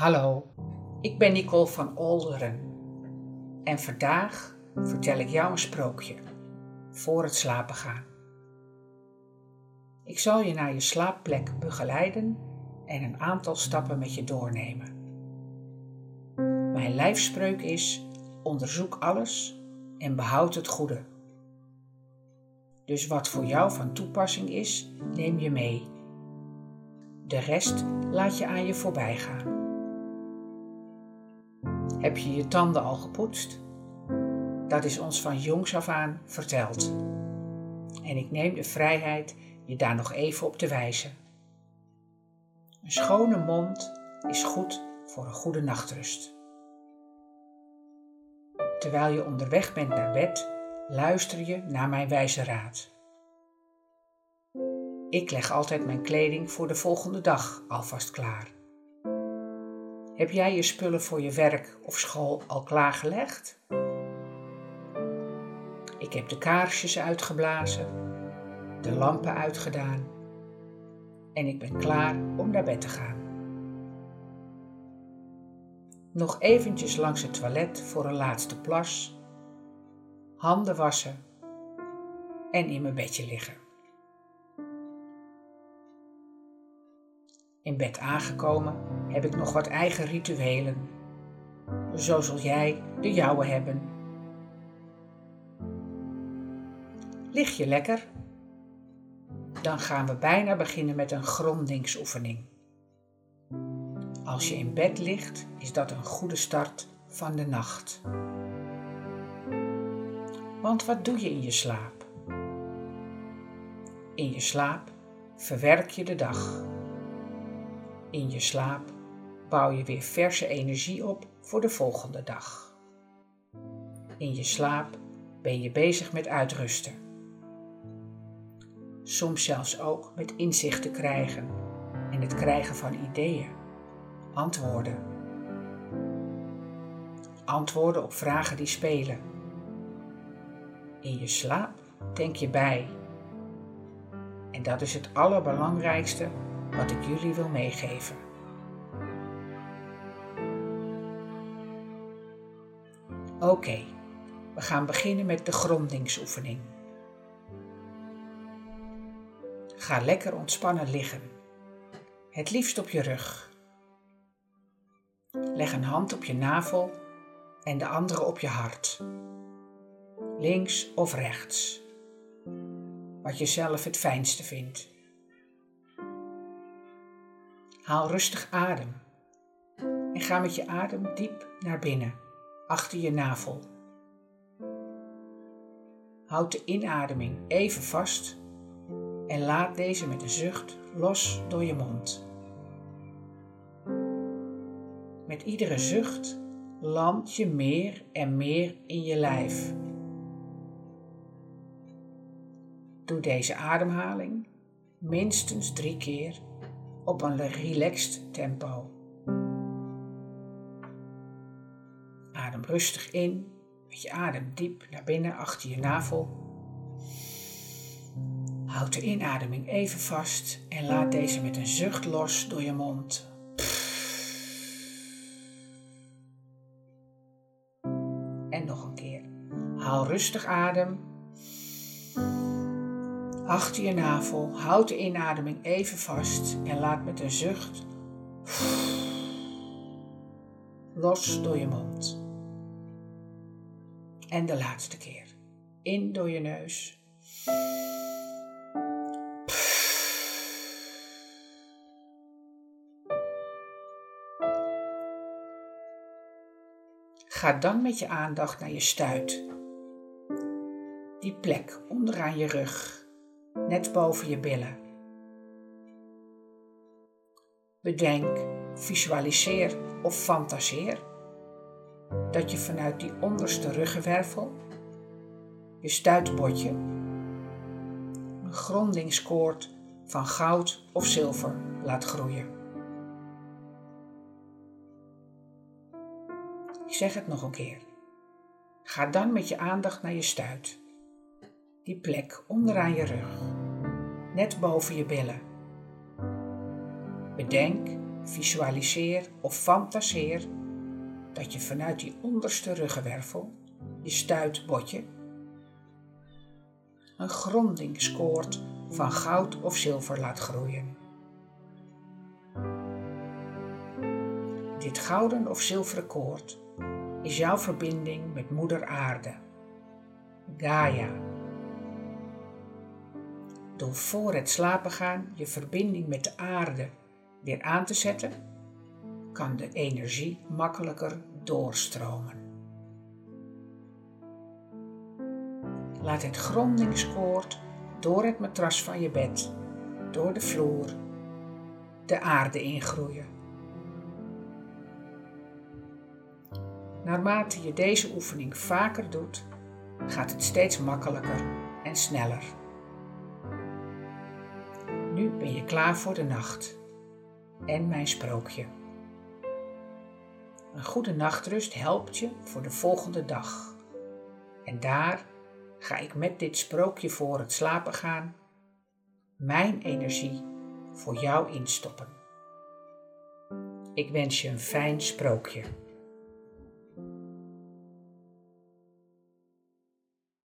Hallo, ik ben Nicole van Olderen en vandaag vertel ik jou een sprookje voor het slapen gaan. Ik zal je naar je slaapplek begeleiden en een aantal stappen met je doornemen. Mijn lijfspreuk is: onderzoek alles en behoud het goede. Dus wat voor jou van toepassing is, neem je mee. De rest laat je aan je voorbij gaan. Heb je je tanden al gepoetst? Dat is ons van jongs af aan verteld. En ik neem de vrijheid je daar nog even op te wijzen. Een schone mond is goed voor een goede nachtrust. Terwijl je onderweg bent naar bed, luister je naar mijn wijze raad. Ik leg altijd mijn kleding voor de volgende dag alvast klaar. Heb jij je spullen voor je werk of school al klaargelegd? Ik heb de kaarsjes uitgeblazen, de lampen uitgedaan en ik ben klaar om naar bed te gaan. Nog eventjes langs het toilet voor een laatste plas, handen wassen en in mijn bedje liggen. In bed aangekomen heb ik nog wat eigen rituelen. Zo zul jij de jouwe hebben. Lig je lekker? Dan gaan we bijna beginnen met een grondingsoefening. Als je in bed ligt, is dat een goede start van de nacht. Want wat doe je in je slaap? In je slaap verwerk je de dag. In je slaap bouw je weer verse energie op voor de volgende dag. In je slaap ben je bezig met uitrusten. Soms zelfs ook met inzichten krijgen en het krijgen van ideeën, antwoorden. Antwoorden op vragen die spelen. In je slaap denk je bij. En dat is het allerbelangrijkste wat ik jullie wil meegeven. Oké, we gaan beginnen met de grondingsoefening. Ga lekker ontspannen liggen, het liefst op je rug. Leg een hand op je navel en de andere op je hart, links of rechts, wat je zelf het fijnste vindt. Haal rustig adem en ga met je adem diep naar binnen, achter je navel. Houd de inademing even vast en laat deze met een zucht los door je mond. Met iedere zucht land je meer en meer in je lijf. Doe deze ademhaling minstens drie keer op een relaxed tempo. Rustig in, met je adem diep naar binnen achter je navel. Houd de inademing even vast en laat deze met een zucht los door je mond. En nog een keer. Haal rustig adem achter je navel. Houd de inademing even vast en laat met een zucht los door je mond. En de laatste keer. In door je neus. Ga dan met je aandacht naar je stuit. Die plek onderaan je rug net boven je billen. Bedenk, visualiseer of fantaseer dat je vanuit die onderste ruggenwervel, je stuitbordje, een grondingskoord van goud of zilver laat groeien. Ik zeg het nog een keer. Ga dan met je aandacht naar je stuit die plek onderaan je rug, net boven je billen. Bedenk, visualiseer of fantaseer dat je vanuit die onderste ruggenwervel, je stuitbotje, een grondingskoord van goud of zilver laat groeien. Dit gouden of zilveren koord is jouw verbinding met Moeder Aarde, Gaia. Door voor het slapen gaan je verbinding met de aarde weer aan te zetten, kan de energie makkelijker doorstromen. Laat het grondingskoord door het matras van je bed, door de vloer, de aarde ingroeien. Naarmate je deze oefening vaker doet, gaat het steeds makkelijker en sneller. Nu ben je klaar voor de nacht en mijn sprookje. Een goede nachtrust helpt je voor de volgende dag. En daar ga ik met dit sprookje voor het slapen gaan mijn energie voor jou instoppen. Ik wens je een fijn sprookje.